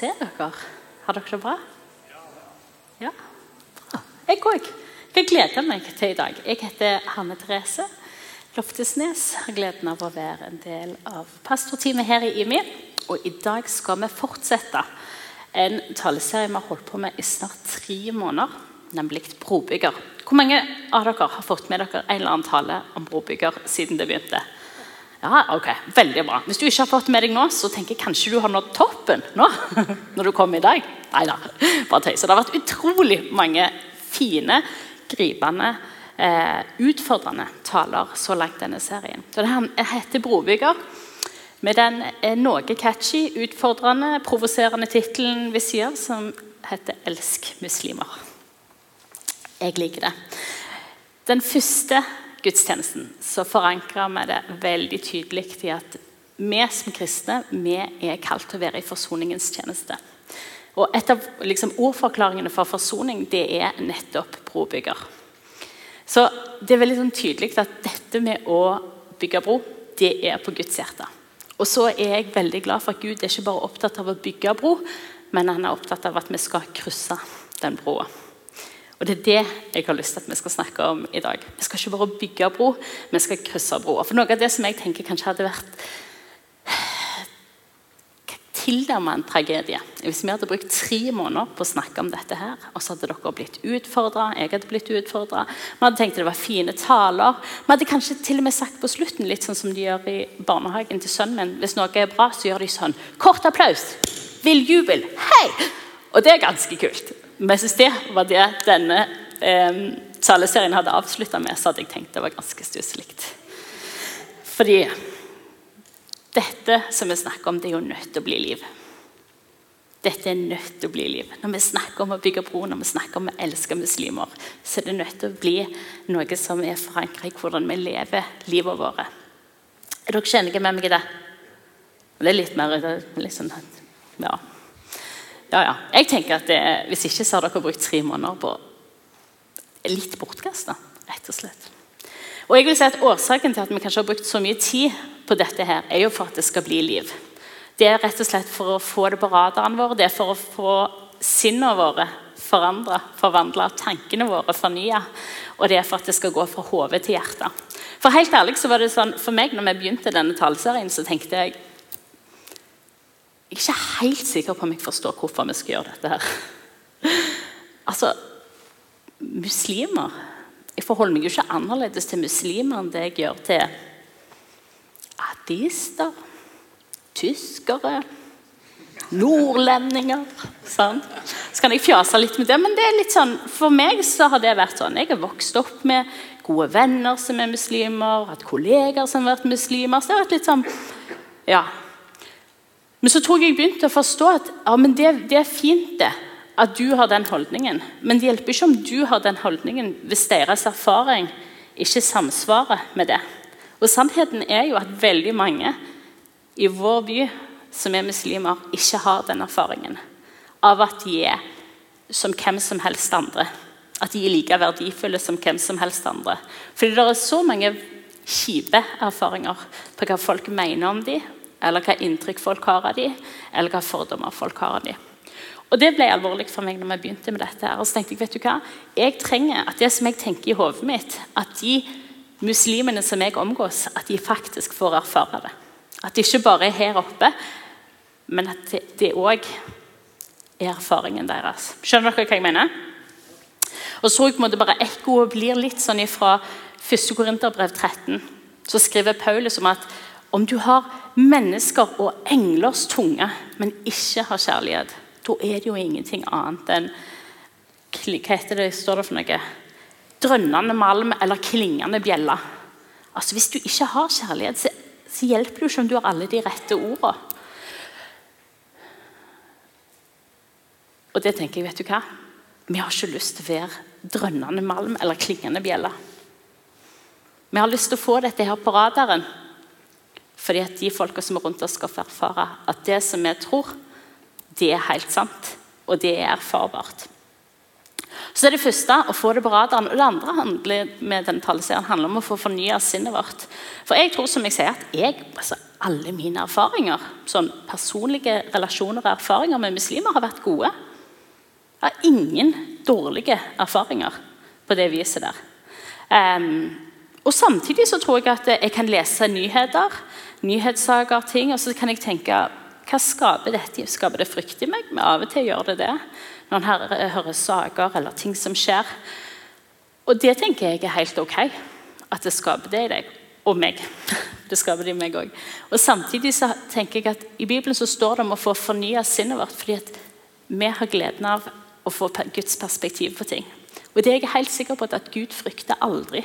Se dere. Har dere det bra? Ja, bra. Jeg òg. Jeg gleder meg til i dag. Jeg heter Hanne Therese Loftesnes. Har gleden av å være en del av pastorteamet her i IMI. Og i dag skal vi fortsette en taleserie vi har holdt på med i snart tre måneder, nemlig brobygger. Hvor mange av dere har fått med dere en eller annen tale om brobygger siden det begynte? Ja, ok, Veldig bra. Hvis du ikke har fått med deg nå, så tenker jeg kanskje du har nådd toppen nå. når du kommer i dag. Nei bare tøys. Det har vært utrolig mange fine, gripende, eh, utfordrende taler så langt denne serien. Så Det heter 'Brobygger'. Med den eh, noe catchy, utfordrende, provoserende tittelen vi sier, som heter 'Elsk muslimer'. Jeg liker det. Den første gudstjenesten så forankra vi det veldig tydelig i at vi som kristne vi er kalt til å være i forsoningens tjeneste. Og Et av liksom, ordforklaringene for forsoning det er nettopp brobygger. Så Det er veldig sånn tydelig at dette med å bygge bro, det er på Guds hjerte. Og så er jeg veldig glad for at Gud er ikke bare opptatt av å bygge bro, men han er opptatt av at vi skal krysse den broa. Og Det er det jeg har lyst til at vi skal snakke om i dag. Vi skal ikke bare bygge bro, vi skal krysse broer. For noe av det som jeg tenker kanskje hadde vært tilnærmet en tragedie hvis vi hadde brukt tre måneder på å snakke om dette her, og så hadde dere blitt utfordra, jeg hadde blitt utfordra, vi hadde tenkt det var fine taler. Vi hadde kanskje til og med sagt på slutten, litt sånn som de gjør i barnehagen til sønnen min, hvis noe er bra, så gjør de sånn Kort applaus! Vill jubel! Hei! Og det er ganske kult. Men jeg synes det var det denne eh, taleserien hadde avslutta med, så hadde jeg tenkt det var ganske stusslig. Fordi dette som vi snakker om, det er jo nødt til å bli liv. Dette er nødt til å bli liv. Når vi snakker om å bygge bro, når vi snakker om å elske muslimer, så er det nødt til å bli noe som er forankret i hvordan vi lever livet vårt. Er dere enige med meg i det? Det er litt mer liksom, ja. Ja, ja. Jeg tenker at det, Hvis ikke så har dere brukt tre måneder på litt bortkasta, rett og slett. Og jeg vil si at Årsaken til at vi kanskje har brukt så mye tid på dette, her, er jo for at det skal bli liv. Det er rett og slett for å få det på radaren vår, det er for å få sinnene våre forandra, forvandla, tankene våre fornya. Og det er for at det skal gå fra hode til hjertet. For helt ærlig så var det sånn, for meg når vi begynte denne taleserien, så tenkte jeg Jeg er ikke helt sikker på om jeg forstår hvorfor vi skal gjøre dette her. Altså, muslimer jeg forholder meg jo ikke annerledes til muslimer enn det jeg gjør til ateister, tyskere, nordlendinger. Sånn. Så kan jeg fjase litt med det, men det er litt sånn, for meg så har det vært sånn. Jeg har vokst opp med gode venner som er muslimer, hatt kolleger som har vært muslimer. så det har vært litt sånn, ja. Men så tror jeg jeg begynte å forstå at ja, det, det er fint, det at du har den holdningen. Men det hjelper ikke om du har den holdningen hvis deres erfaring ikke samsvarer med det. Og Sannheten er jo at veldig mange i vår by som er muslimer, ikke har den erfaringen av at de er som hvem som helst andre. At de er like verdifulle som hvem som helst andre. Fordi det er så mange kjipe erfaringer på hva folk mener om dem, eller hva inntrykk folk har av dem, eller hva fordommer folk har av dem. Og Det ble alvorlig for meg når vi begynte med dette. her, og så tenkte Jeg vet du hva, jeg trenger at det som jeg tenker i hodet mitt, at de muslimene som jeg omgås, at de faktisk får erfare det. At det ikke bare er her oppe, men at det òg er erfaringen deres. Skjønner dere hva jeg mener? Og så på en måte bare Ekkoet blir litt sånn fra 1. Korinterbrev 13. Så skriver Paulus om at om du har mennesker og englers tunge, men ikke har kjærlighet, da er det jo ingenting annet enn Hva heter det, står det for noe? Drønnende malm eller klingende bjelle. Altså, Hvis du ikke har kjærlighet, så, så hjelper det ikke om du har alle de rette ordene. Og det tenker jeg, vet du hva? Vi har ikke lyst til å være drønnende malm eller klingende bjelle. Vi har lyst til å få dette her på radaren. Fordi at de folka som er rundt oss, skal få erfare at det som vi tror, det er helt sant, og det er erfarbart. Så det er det første å få det på radaren. Og det andre handler med denne handler om å få fornya sinnet vårt. For jeg tror som jeg sier, at jeg, altså, alle mine erfaringer, sånn personlige relasjoner og erfaringer med muslimer, har vært gode. Jeg har ingen dårlige erfaringer på det viset der. Um, og Samtidig så tror jeg at jeg kan lese nyheter, nyhetssaker, ting, og så kan jeg tenke hva skaper dette? Skaper det frykt i meg? Men av og til gjør det det. Når en hører, saker eller ting som skjer. Og det tenker jeg er helt ok. At det skaper det i deg. Og meg. Det skaper det i meg òg. Og samtidig så tenker jeg at i Bibelen så står det om å få fornya sinnet vårt. fordi at vi har gleden av å få Guds perspektiv på ting. Og det er jeg helt sikker på at Gud frykter aldri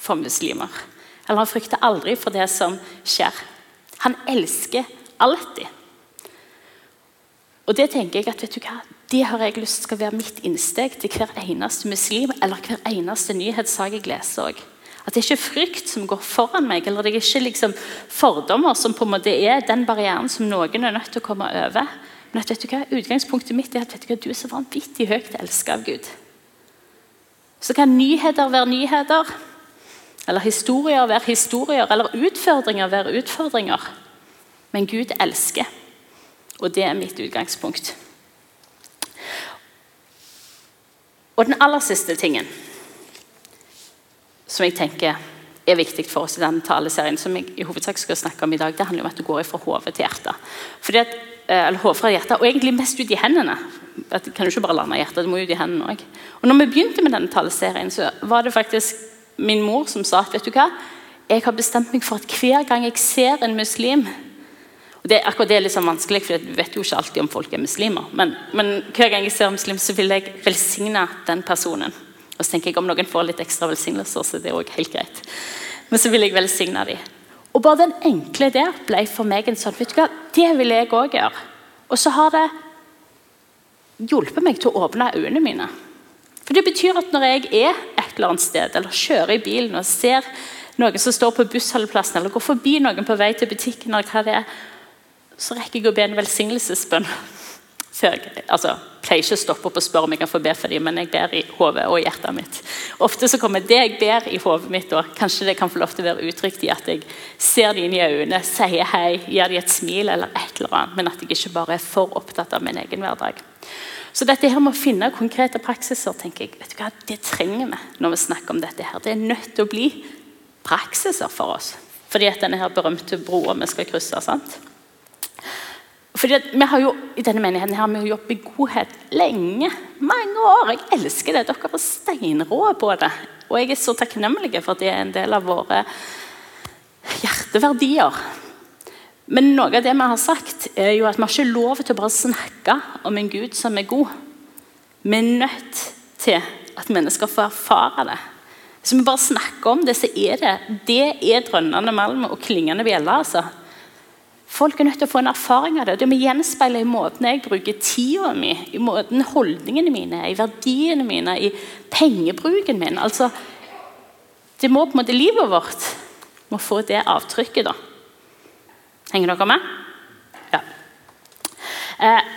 for muslimer. Eller han frykter aldri for det som skjer. Han elsker alltid. Og det tenker jeg at, vet du hva, det har jeg lyst til skal være mitt innsteg til hver eneste muslim eller hver eneste nyhetssak jeg leser også. At det er ikke frykt som går foran meg, eller det er ikke liksom fordommer som på en måte er den barrieren som noen er nødt til å komme over. Men at vet du hva, utgangspunktet mitt er at vet du, hva, du er så vanvittig høyt elsket av Gud. Så kan nyheter være nyheter, eller historier være historier, eller utfordringer være utfordringer. Men Gud elsker, og det er mitt utgangspunkt. Og den aller siste tingen som jeg tenker er viktig for oss i denne taleserien, som jeg i hovedsak skal snakke om i dag, det handler om at du går fra hodet til hjertet. Fordi at, eh, eller hodet fra hjertet, Og egentlig mest ut i hendene. At kan jo ikke bare lande i hjertet, det må ut i hendene òg. Og når vi begynte med denne taleserien, så var det faktisk min mor som sa at vet du hva, jeg har bestemt meg for at hver gang jeg ser en muslim og det, akkurat det er litt sånn vanskelig, for jeg vet jo ikke alltid om folk er muslimer. Men, men hver gang jeg ser en muslim, så vil jeg velsigne den personen. Og så tenker jeg om noen får litt ekstra velsignelser, så det er også helt greit. Men så vil jeg velsigne dem. Og bare den enkle der ble for meg en sånn vet du hva, Det vil jeg òg gjøre. Og så har det hjulpet meg til å åpne øynene mine. For Det betyr at når jeg er et eller annet sted, eller kjører i bilen og ser noen som står på bussholdeplassen, eller går forbi noen på vei til butikken, eller hva det er, så rekker jeg å be en velsignelsesbønn jeg altså, pleier ikke å stoppe opp og spørre om jeg kan få be for dem, men jeg ber i hodet og hjertet mitt. Ofte så kommer det jeg ber i hodet mitt, og kanskje det kan få lov til å være uttrykt i at jeg ser dem inn i øynene, sier hei, gir dem et smil eller et eller annet, men at jeg ikke bare er for opptatt av min egen hverdag. Så dette her med å finne konkrete praksiser tenker jeg, vet du hva, det trenger vi når vi snakker om dette. her. Det er nødt til å bli praksiser for oss. Fordi at denne her berømte broa vi skal krysse. sant? Fordi vi har jo, I denne menigheten har vi jo jobbet i godhet lenge. Mange år. Jeg elsker det. Dere er steinrå på det. Og jeg er så takknemlig for at det er en del av våre hjerteverdier. Men noe av det vi har sagt, er jo at vi har ikke lov til å bare snakke om en Gud som er god. Vi er nødt til at mennesker får erfare det. Hvis vi bare snakker om det, så er det det er drønnende malm og klingende bjeller. altså. Folk er nødt til å få en erfaring av det. Det må gjenspeile i måten jeg bruker tida mi, i måten holdningene mine, i verdiene mine, i pengebruken min. Altså, det må på en måte Livet vårt må få det avtrykket, da. Henger dere med? Ja. Eh,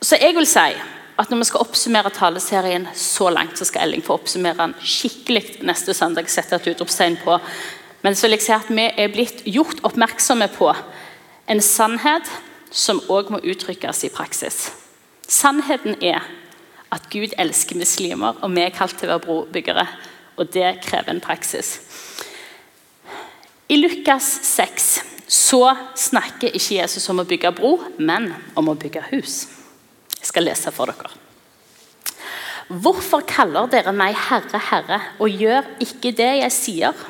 så jeg vil si at når vi skal oppsummere taleserien så langt, så skal Elling få oppsummere den skikkelig neste søndag. sette et utropstegn på. Men så vil jeg si at vi er blitt gjort oppmerksomme på en sannhet som òg må uttrykkes i praksis. Sannheten er at Gud elsker muslimer, og vi er kalt til å være brobyggere. Og det krever en praksis. I Lukas 6 så snakker ikke Jesus om å bygge bro, men om å bygge hus. Jeg skal lese for dere. Hvorfor kaller dere meg Herre, Herre, og gjør ikke det jeg sier?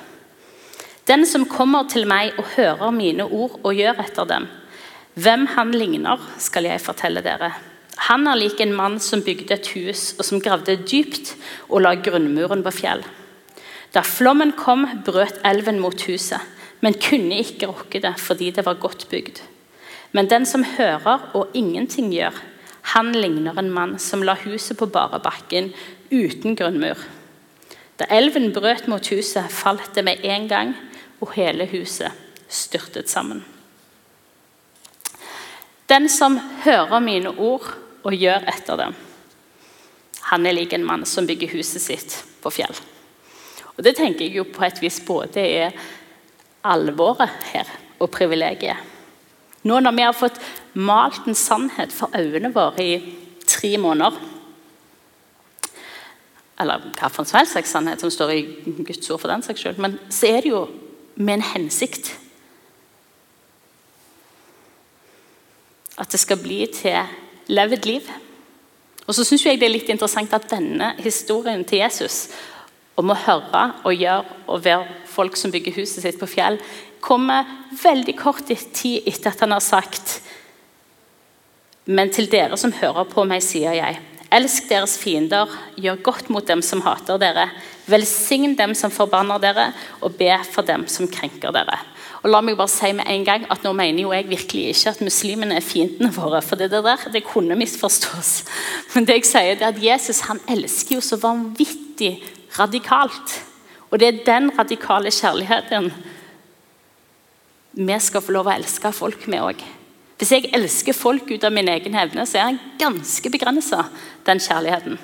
Den som kommer til meg og hører mine ord og gjør etter dem, hvem han ligner, skal jeg fortelle dere. Han er lik en mann som bygde et hus, og som gravde dypt og la grunnmuren på fjell. Da flommen kom, brøt elven mot huset, men kunne ikke rokke det fordi det var godt bygd. Men den som hører og ingenting gjør, han ligner en mann som la huset på bare bakken uten grunnmur. Da elven brøt mot huset, falt det med en gang, og hele huset styrtet sammen. Den som hører mine ord og gjør etter dem, han er lik en mann som bygger huset sitt på fjell. Og Det tenker jeg jo på et vis både er alvoret her. og privilegiet. Nå når vi har fått malt en sannhet for øynene våre i tre måneder Eller hvilken som helst sannhet som står i Guds ord, for den saks skyld. Men så er det jo med en hensikt. At det skal bli til levd liv. Og så syns jeg det er litt interessant at denne historien til Jesus om å høre og gjøre og være folk som bygger huset sitt på fjell, kommer veldig kort tid etter at han har sagt Men til dere som hører på meg, sier jeg, elsk deres fiender, gjør godt mot dem som hater dere, velsign dem som forbanner dere, og be for dem som krenker dere. Og la meg bare si med en gang at Nå mener jo jeg virkelig ikke at muslimene er fiendene våre. for det der det kunne misforstås. Men det jeg sier er at Jesus han elsker jo så vanvittig radikalt. Og det er den radikale kjærligheten vi skal få lov å elske folk med òg. Hvis jeg elsker folk ut av min egen evne, så er den ganske begrensa, den kjærligheten.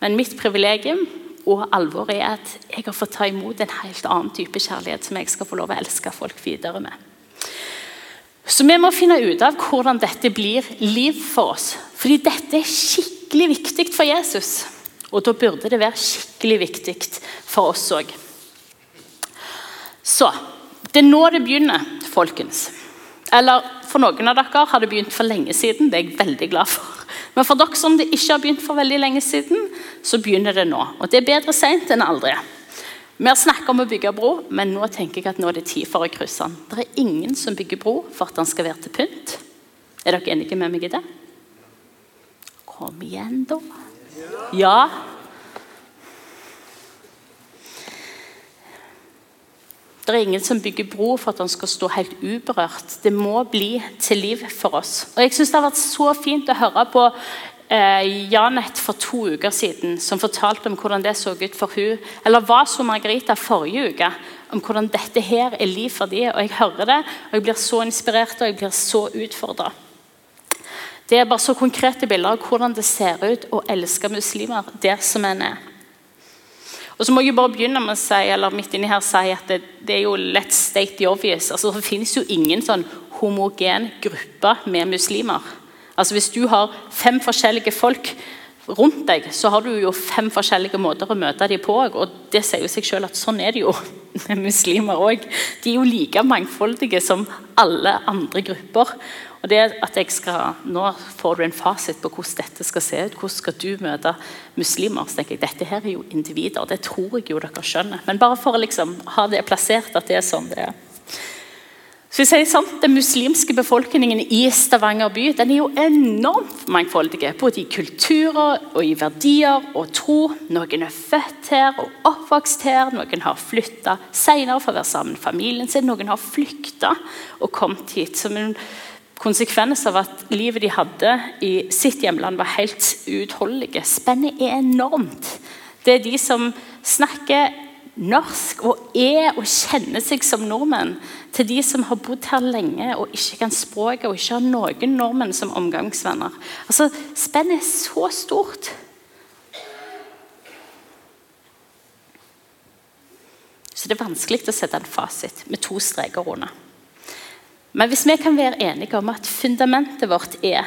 Men mitt privilegium og alvoret er at jeg har fått ta imot en helt annen type kjærlighet som jeg skal få lov å elske folk videre med. Så vi må finne ut av hvordan dette blir liv for oss. Fordi dette er skikkelig viktig for Jesus. Og da burde det være skikkelig viktig for oss òg. Så det er nå det begynner, folkens. Eller for noen av dere har det begynt for lenge siden. Det er jeg veldig glad for. Men for dere som det ikke har begynt for veldig lenge siden, så begynner det nå. Og det er bedre seint enn aldri. Vi har snakket om å bygge bro, men nå tenker jeg at nå er det tid for å krysse den. Det er ingen som bygger bro for at den skal være til pynt. Er dere enige med meg i det? Kom igjen, da. Ja. Det er ingen som bygger bro for at den skal stå helt uberørt. Det må bli til liv for oss. Og jeg synes Det har vært så fint å høre på eh, Janet for to uker siden, som fortalte om hvordan det så ut for hun, eller var så Margarita forrige uke, om hvordan dette her er liv for dem. Og Jeg hører det, og jeg blir så inspirert og jeg blir så utfordra. Det er bare så konkrete bilder av hvordan det ser ut å elske muslimer der som en er. Og så må jeg bare begynne med å si eller midt inni her si at det, det er jo let's state the obvious. Altså, det finnes jo ingen sånn homogen gruppe med muslimer. Altså Hvis du har fem forskjellige folk rundt deg, så har du jo fem forskjellige måter å møte dem på. og det sier jo seg selv at Sånn er det jo med muslimer òg. De er jo like mangfoldige som alle andre grupper. Og det at jeg skal, Nå får du en fasit på hvordan dette skal se ut. Hvordan skal du møte muslimer? så tenker jeg, Dette her er jo individer. Det tror jeg jo dere skjønner. Men bare for å liksom ha det plassert at det er sånn det er. Så jeg sier sant, Den muslimske befolkningen i Stavanger by den er jo enormt mangfoldig. Både i kulturer og i verdier og tro. Noen er født her og oppvokst her. Noen har flytta senere for å være sammen med familien sin. Noen har flykta og kommet hit som en konsekvens av at livet de hadde i sitt hjemland, var helt uutholdelige. Spennet er enormt. Det er de som snakker norsk og er og kjenner seg som nordmenn, til de som har bodd her lenge og ikke kan språket og ikke har noen nordmenn som omgangsvenner. Altså, Spennet er så stort. Så det er vanskelig å sette en fasit med to streker under. Men hvis vi kan være enige om at fundamentet vårt er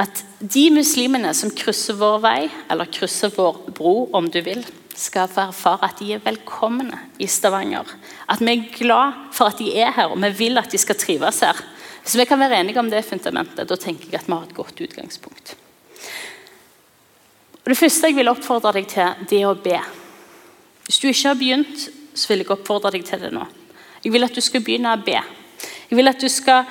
at de muslimene som krysser vår vei, eller krysser vår bro, om du vil, skal få erfare at de er velkomne i Stavanger. At vi er glad for at de er her, og vi vil at de skal trives her. Hvis vi kan være enige om det fundamentet, da tenker jeg at vi har et godt utgangspunkt. Det første jeg vil oppfordre deg til, det er å be. Hvis du ikke har begynt, så vil jeg oppfordre deg til det nå. Jeg vil at du skal begynne å be. Jeg vil at du skal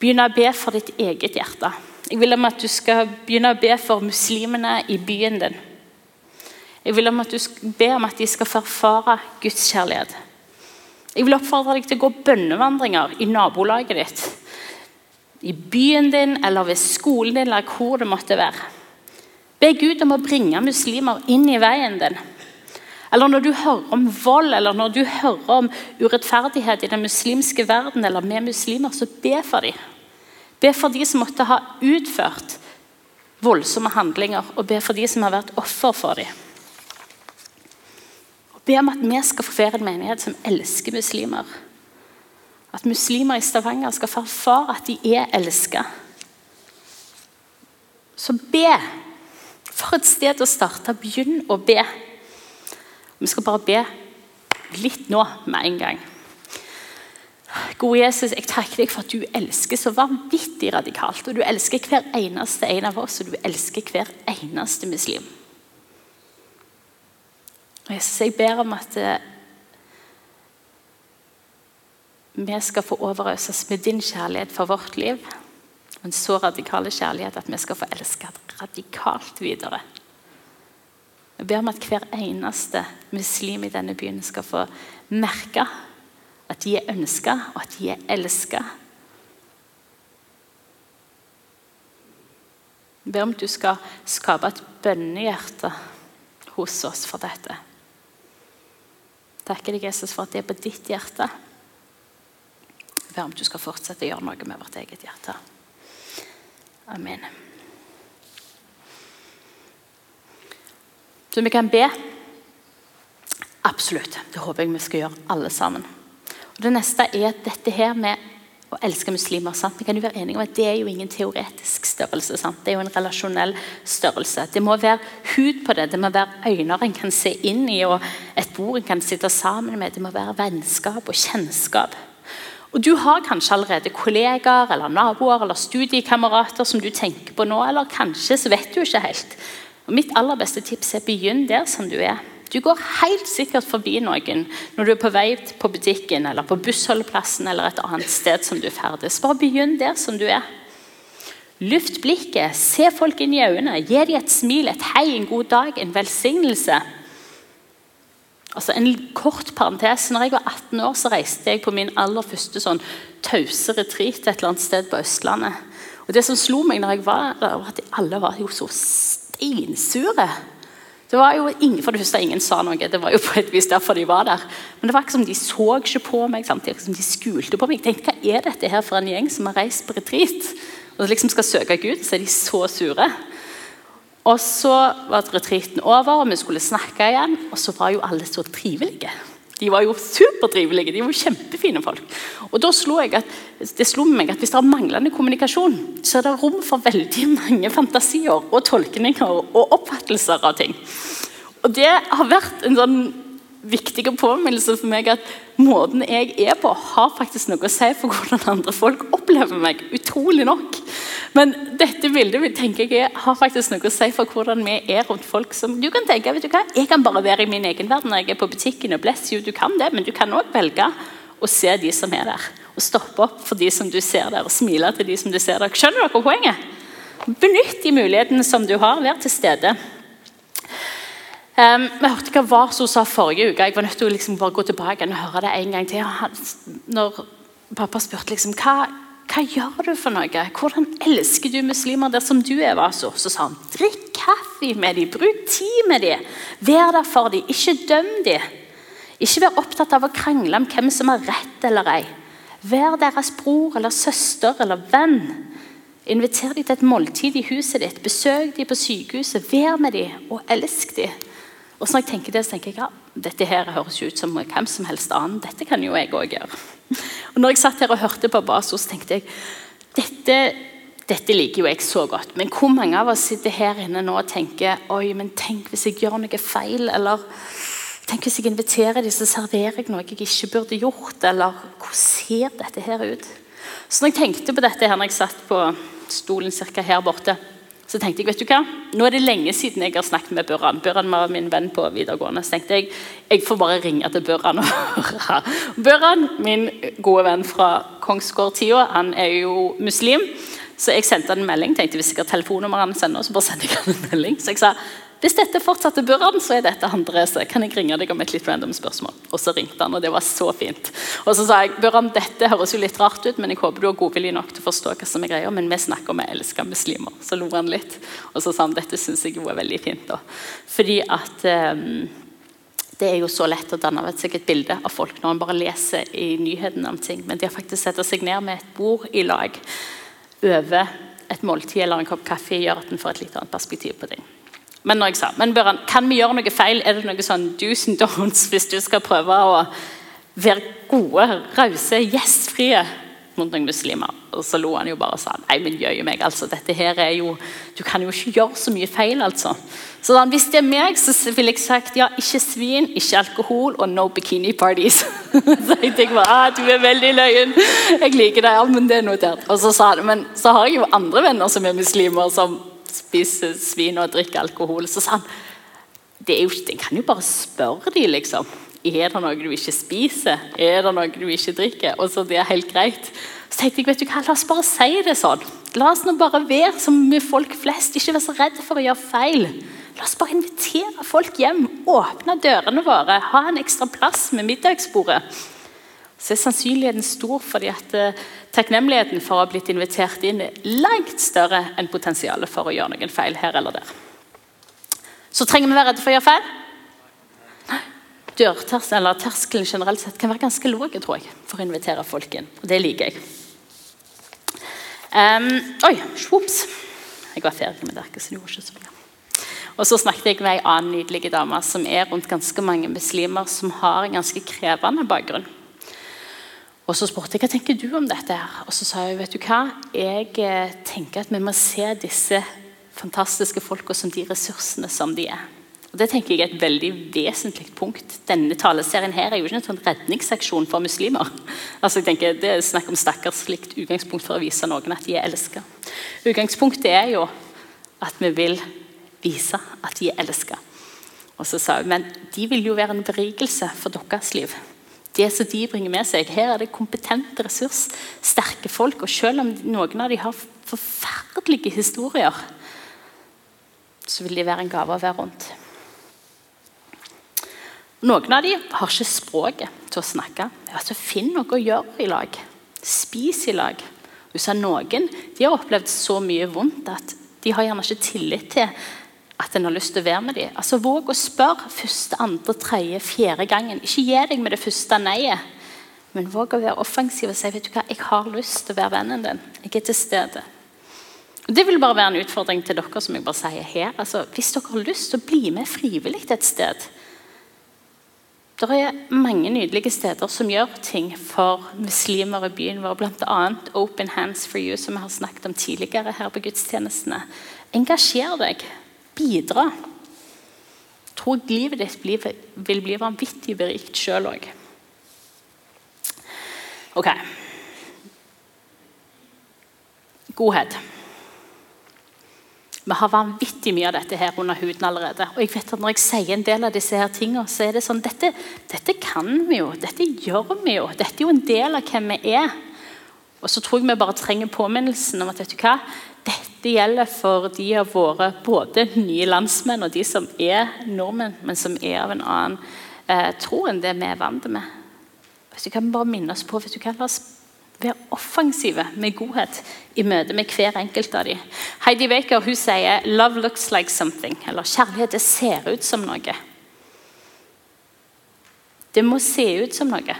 begynne å be for ditt eget hjerte. Jeg vil at du skal begynne å be for muslimene i byen din. Jeg vil at du skal be om at de skal få erfare Guds kjærlighet. Jeg vil oppfordre deg til å gå bønnevandringer i nabolaget ditt. I byen din eller ved skolen din eller hvor det måtte være. Be Gud om å bringe muslimer inn i veien din. Eller når du hører om vold eller når du hører om urettferdighet i den muslimske verden eller med muslimer, så be for dem. Be for de som måtte ha utført voldsomme handlinger, og be for de som har vært offer for dem. be om at vi skal få være en menighet som elsker muslimer. At muslimer i Stavanger skal få erfare at de er elsket. Så be. For et sted å starte. Begynn å be. Vi skal bare be litt nå med en gang. Gode Jesus, jeg takker deg for at du elsker så vanvittig radikalt. Og du elsker hver eneste en av oss, og du elsker hver eneste muslim. Og Jesus, jeg ber om at eh, vi skal få overøses med din kjærlighet for vårt liv. Og en så radikal kjærlighet at vi skal få elske radikalt videre. Jeg ber om at hver eneste muslim i denne byen skal få merke at de er ønska, og at de er elska. Jeg ber om at du skal skape et bønnehjerte hos oss for dette. Takker deg, Jesus, for at det er på ditt hjerte. Jeg ber om at du skal fortsette å gjøre noe med vårt eget hjerte. Amen. Så vi kan be. Absolutt. Det håper jeg vi skal gjøre alle sammen. Og Det neste er at dette her med å elske muslimer sant? Vi kan jo være enige om at Det er jo ingen teoretisk størrelse. Sant? Det er jo en relasjonell størrelse. Det må være hud på det, det må være øyne en kan se inn i, og et bord en kan sitte sammen med. Det må være vennskap og kjennskap. Og Du har kanskje allerede kollegaer eller naboer eller studiekamerater som du tenker på nå, eller kanskje så vet du ikke helt. Og Mitt aller beste tips er begynn der som du er. Du går helt sikkert forbi noen når du er på vei på butikken eller på bussholdeplassen eller et annet sted som du ferdes. Bare begynn der som du er. Luft blikket, se folk inn i øynene, gi dem et smil, et hei, en god dag, en velsignelse. Altså En kort parentes. Når jeg var 18 år, så reiste jeg på min aller første sånn tause retreat et eller annet sted på Østlandet. Og Det som slo meg når jeg var der, var at alle var jo så steinsure. Det var jo ingen, for det første ingen sa noe, det var jo på et vis derfor de var der. Men det var ikke som de så ikke på meg, samtidig som de skulte på meg. Jeg tenkte, Hva er dette her for en gjeng som har reist på retreat og liksom skal søke Gud? Så er de så sure. Og så var retreaten over, og vi skulle snakke igjen. Og så var jo alle så trivelige. De var jo supertrivelige. De var kjempefine folk. Og da slo jeg at, det slo meg at Hvis det er manglende kommunikasjon, så er det rom for veldig mange fantasier og tolkninger og oppfattelser av ting. Og Det har vært en sånn viktig påminnelse for meg at måten jeg er på, har faktisk noe å si for hvordan andre folk opplever meg. Utrolig nok. Men dette bildet tenker jeg har faktisk noe å si for hvordan vi er rundt folk. som du kan tenke, vet du hva, Jeg kan bare være i min egen verden når jeg er på butikken. og bless you, du kan det, Men du kan òg velge å se de som er der. Og stoppe opp for de som du ser der, og smile til de som du ser der. Skjønner dere poenget? Benytt de mulighetene som du har. Vær til stede. Um, vi hørte hva Vaso sa forrige uke. Jeg var nødt til å liksom bare gå tilbake og høre det en gang til. Når pappa spurte liksom, hva, hva gjør du for noe? Hvordan elsker du muslimer der som du er? Vaso? Så sa han drikk kaffe med dem, bruk tid med dem. Vær der for dem, ikke døm dem. Ikke vær opptatt av å krangle om hvem som har rett eller ei. Vær deres bror eller søster eller venn. Inviter dem til et måltid i huset ditt. Besøk dem på sykehuset. Vær med dem og elsk dem. Og så når jeg tenker det, så tenker jeg ja, dette her høres ut som hvem som helst annen. Dette kan jo jeg òg gjøre. Og når jeg satt her og hørte på Baso, så tenkte jeg dette, dette liker jo jeg så godt. Men hvor mange av oss sitter her inne nå og tenker oi, men tenk hvis jeg gjør noe feil? Eller tenk hvis jeg inviterer dem, så serverer jeg noe jeg ikke burde gjort? Eller hvordan ser dette her ut? Så når jeg tenkte på dette her når jeg satt på stolen cirka her borte så tenkte jeg vet du hva, nå er det lenge siden jeg har snakket med Børran. Børran var min venn på videregående. Så tenkte jeg jeg får bare ringe til Børran og høre. Børran, min gode venn fra Kongsgård-tida, han er jo muslim. Så jeg sendte han en melding. tenkte Hvis jeg har telefonnummeret han sender, så bare sender jeg han en melding. Så jeg sa hvis dette fortsatte Børran, så er dette Andrese. Kan jeg ringe deg om et litt random spørsmål? Og så ringte han, og det var så fint. Og så sa jeg Børran, dette høres jo litt rart ut, men jeg håper du har godvilje nok til å forstå hva som er greia. Men vi snakker om jeg elsker muslimer. Så lo han litt. Og så sa han dette syns jeg jo er veldig fint. da. Fordi at um, det er jo så lett å danne seg et bilde av folk når man bare leser i nyhetene om ting. Men de har faktisk setter seg ned med et bord i lag over et måltid eller en kopp kaffe gjør at en får et litt annet perspektiv på ting. Men når jeg sa, men Børan, kan vi gjøre noe feil? Er det noe sånn do's and don'ts hvis du skal prøve å være gode, rause, gjestfrie mot noen muslimer? Og så lo han jo bare og sa nei, men jøye meg, altså, dette her er jo Du kan jo ikke gjøre så mye feil, altså. Så da, hvis det er meg, så ville jeg sagt ja, ikke svin, ikke alkohol og no bikini parties. så jeg tenkte bare ah, du er veldig løyen. Jeg liker deg, ja, men det er notert. Og så sa han, men så har jeg jo andre venner som er muslimer, som spiser svin og drikker alkohol. Så sa han jeg kan jo bare spørre dem, liksom. Er det noe du ikke spiser? Er det noe du ikke drikker? Og så det er helt greit. Så tenkte jeg, vet du hva, la oss bare si det sånn. La oss nå bare være som med folk flest. Ikke være så redde for å gjøre feil. La oss bare invitere folk hjem, åpne dørene våre, ha en ekstra plass med middagsbordet. Så er sannsynligheten stor fordi at uh, takknemligheten for å ha blitt invitert inn er langt større enn potensialet for å gjøre noen feil her eller der. Så trenger vi være redde for å gjøre feil? Dørterskelen eller terskelen generelt sett kan være ganske lav tror jeg, for å invitere folk inn. Og det liker jeg. Um, oi, svops. Jeg var ferdig med det. så det gjorde ikke så mye. Og så snakket jeg med ei annen nydelig dame som er rundt ganske mange muslimer som har en ganske krevende bakgrunn. Og Så spurte jeg hva tenker du om dette. her? Og så sa hun vet du hva, jeg eh, tenker at vi må se disse fantastiske folka som de ressursene som de er. Og Det tenker jeg er et veldig vesentlig punkt. Denne taleserien her er jo ikke en sånn redningsaksjon for muslimer. Altså jeg tenker Det er snakk om stakkarslikt utgangspunkt for å vise noen at de er elsket. Utgangspunktet er jo at vi vil vise at de er elsket. Og så sa hun men de vil jo være en berikelse for deres liv. Det som de bringer med seg. Her er det kompetente, ressurssterke folk. Og selv om noen av dem har forferdelige historier, så vil de være en gave å være rundt. Noen av dem har ikke språket til å snakke. Altså, finn noe å gjøre i lag. Spis i lag. Sa noen de har opplevd så mye vondt at de har gjerne ikke tillit til at en har lyst til å være med dem. Altså, Våg å spørre første, andre, tredje, fjerde gangen. Ikke gi deg med det første nei-et, men våg å være offensiv og si vet du hva, jeg har lyst til å være vennen din. Jeg er til stede. Og Det vil bare være en utfordring til dere. som jeg bare sier her. Altså, hvis dere har lyst til å bli med frivillig et sted Det er mange nydelige steder som gjør ting for muslimer i byen vår. Bl.a. Open Hands for You, som vi har snakket om tidligere her på gudstjenestene. Engasjer deg. Bidra. Tror livet ditt vil bli vanvittig berikt sjøl òg. Ok. Godhet. Vi har vanvittig mye av dette her under huden allerede. Og jeg vet at Når jeg sier en del av disse her tingene, så er det sånn dette, dette kan vi jo. Dette gjør vi jo. Dette er jo en del av hvem vi er. Og så tror jeg vi bare trenger påminnelsen om at vet du hva? Dette gjelder for de av våre både nye landsmenn og de som er nordmenn, men som er av en annen eh, tro enn det vi er vant med. Hvis du kan bare minne oss på hvis du kan La oss være offensive med godhet i møte med hver enkelt av dem. Heidi Baker hun sier 'love looks like something', eller 'kjærlighet det ser ut som noe'. Det må se ut som noe.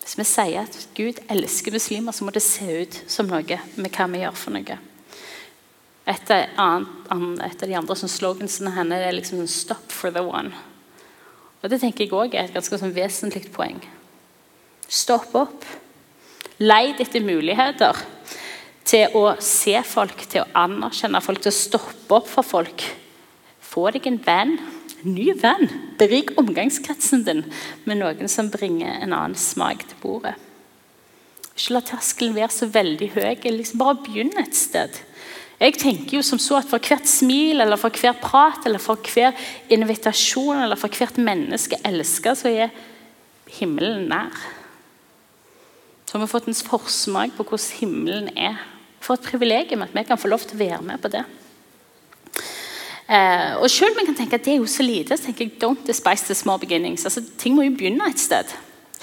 Hvis vi sier at Gud elsker muslimer, så må det se ut som noe med hva vi gjør for noe. Et av, de andre slogansene hennes er liksom 'Stop for the one'. Og Det tenker jeg også er et ganske sånn vesentlig poeng. Stopp opp. Leid etter muligheter til å se folk, til å anerkjenne folk, til å stoppe opp for folk. Få deg en venn, en ny venn. Berik omgangskretsen din med noen som bringer en annen smak til bordet. Ikke la terskelen være så veldig høy. Liksom bare begynn et sted. Jeg tenker jo som så at For hvert smil, eller for hver prat, eller for hver invitasjon eller for hvert menneske elsker, så er himmelen nær. Så har vi fått en forsmak på hvordan himmelen er. For et privilegium at vi kan få lov til å være med på det. Eh, og Selv om jeg kan tenke at det er jo så lite, så tenker jeg don't despise the small beginnings. Altså, ting må jo begynne et sted.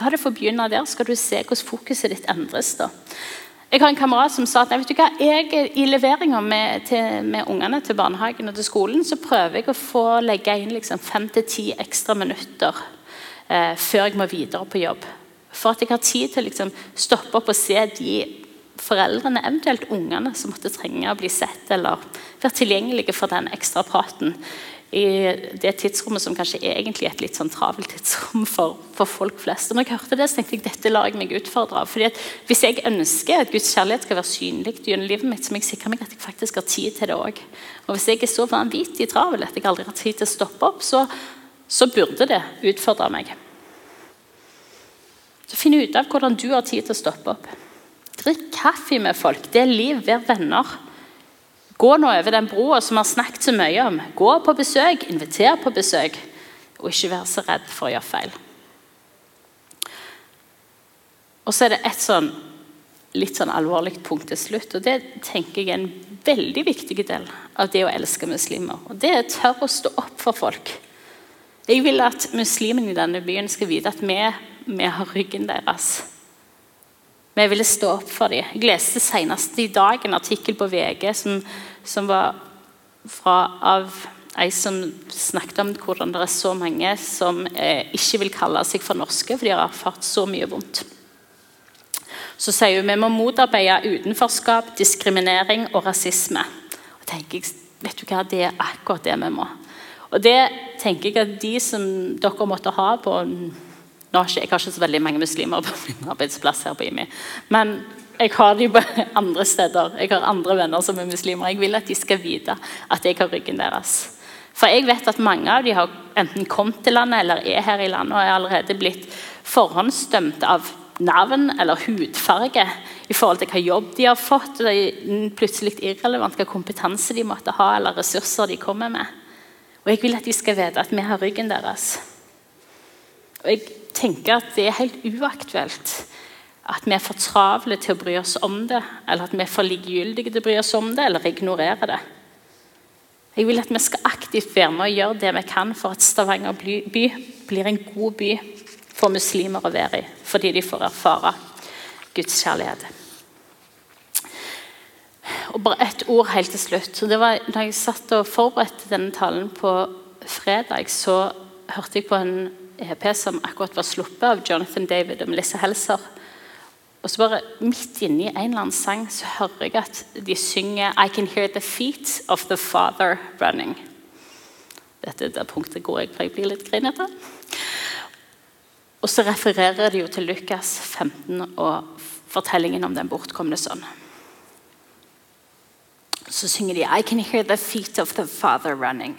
La det få begynne der, skal du se hvordan fokuset ditt endres. da. Jeg har en kamerat som sa at vet du hva, jeg, i leveringa med, med, ungene til barnehagen og til skolen, så prøver jeg å få legge inn liksom fem til ti ekstra minutter eh, før jeg må videre på jobb. For at jeg har tid til å liksom stoppe opp og se de foreldrene, eventuelt ungene, som måtte trenge å bli sett eller være tilgjengelige for den ekstra praten i det tidsrommet som kanskje egentlig er et litt sånn travelt tidsrom for, for, folk flest. Og når jeg hørte det, så tenkte jeg dette lar jeg meg utfordre av. Fordi at Hvis jeg ønsker at Guds kjærlighet skal være synlig gjennom livet mitt, så må jeg sikre meg at jeg faktisk har tid til det òg. Og hvis jeg er så vanvittig travel at jeg aldri har tid til å stoppe opp, så, så burde det utfordre meg. Så Finn ut av hvordan du har tid til å stoppe opp. Drikk kaffe med folk. Det er liv. Vær venner. Gå nå over den broa som vi har snakket så mye om. Gå på besøk, inviter på besøk, og ikke vær så redd for å gjøre feil. Og så er det et sånn, litt sånn alvorlig punkt til slutt. og Det tenker jeg er en veldig viktig del av det å elske muslimer. Og Det er tørre å stå opp for folk. Jeg vil at muslimene i denne byen skal vite at vi, vi har ryggen deres. Vi ville stå opp for dem. Jeg leste senest i dag en artikkel på VG som, som var fra, av ei som snakket om hvordan det er så mange som eh, ikke vil kalle seg for norske, for de har erfart så mye vondt. Så sier hun vi må motarbeide utenforskap, diskriminering og rasisme. Og tenker jeg, vet du hva, Det er akkurat det vi må. Og det tenker jeg at de som dere måtte ha på nå har ikke, jeg har ikke så veldig mange muslimer på min arbeidsplass her på IMI. Men jeg har de på andre steder. Jeg har andre venner som er muslimer. Jeg vil at de skal vite at jeg har ryggen deres. For jeg vet at mange av de har enten kommet til landet eller er her i landet og er allerede blitt forhåndsdømt av navn eller hudfarge i forhold til hva jobb de har fått. Det er plutselig irrelevant hva kompetanse de måtte ha eller ressurser de kommer med. Og jeg vil at de skal vite at vi har ryggen deres. Og jeg tenker at det er helt uaktuelt at vi er for travle til å bry oss om det, eller at vi er for likegyldige til å bry oss om det, eller ignorere det. Jeg vil at vi skal aktivt være med og gjøre det vi kan for at Stavanger by blir en god by for muslimer å være i, fordi de får erfare Guds kjærlighet. Og bare ett ord helt til slutt. Det var, når jeg satt og forberedte denne talen på fredag, så hørte jeg på en EP som akkurat var sluppet av Jonathan David og Melissa Helser. Og så bare Midt inni en eller annen sang så hører jeg at de synger I can hear the feet of the father running. Dette er punktet hvor jeg, jeg blir litt grinete. Og så refererer de jo til Lukas 15 og fortellingen om den bortkomne sønn. Så synger de I can hear the feet of the father running.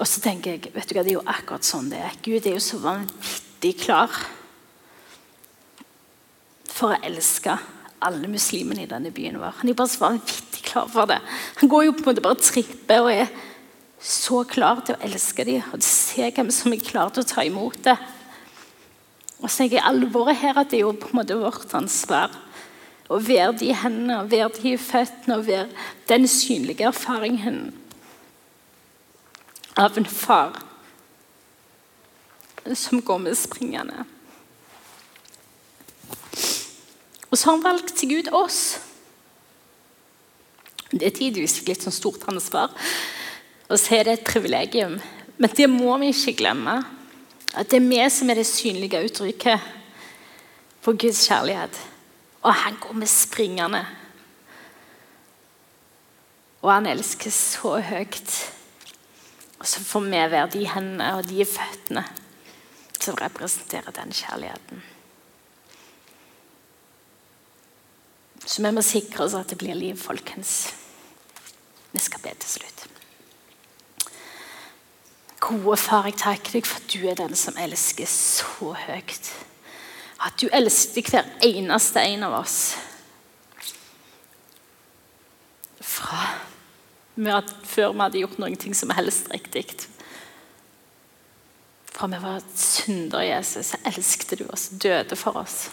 Og så tenker jeg vet du hva, det er jo akkurat sånn det er. Gud er jo så vanvittig klar for å elske alle muslimene i denne byen vår. Han er bare så vanvittig klar for det. Han går jo på en måte bare tripper og er så klar til å elske dem og se hvem som er klar til å ta imot det. Og så tenker jeg alvoret her at det er jo på en måte vårt ansvar å være de hendene, være de føttene og være den synlige erfaringen av en far som går med springende. Og så har han valgt seg ut oss. Det er tidvis litt sånn stort ansvar Og så er det et privilegium. Men det må vi ikke glemme. At det er vi som er det synlige uttrykket for Guds kjærlighet. Og han går med springende. Og han elsker så høyt. Og så får vi være de hendene og de føttene som representerer den kjærligheten. Så vi må sikre oss at det blir liv, folkens. Vi skal be til slutt. Gode far, jeg takker deg for at du er den som elsker så høyt. At du elsker hver eneste en av oss. Fra at før vi hadde gjort noen ting som helst riktig. For vi var syndere, Jesus, så elsket du oss, døde for oss.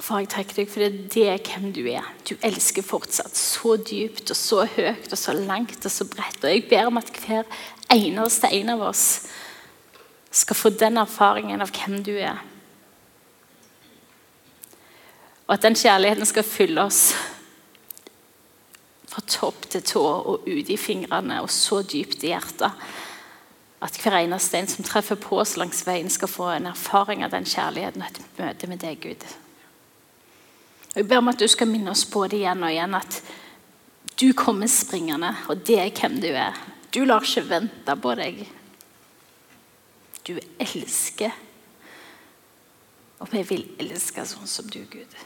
Far, jeg takker deg for det er hvem du er. Du elsker fortsatt så dypt og så høyt og så langt og så bredt. Og jeg ber om at hver eneste en av oss skal få den erfaringen av hvem du er. Og at den kjærligheten skal fylle oss fra topp til tå og ut i fingrene og så dypt i hjertet At hver eneste en som treffer på oss langs veien, skal få en erfaring av den kjærligheten og et møte med deg, Gud. Og Jeg ber om at du skal minne oss på det igjen og igjen at du kommer springende, og det er hvem du er. Du lar ikke vente på deg. Du elsker. Og vi vil elske sånn som du, Gud.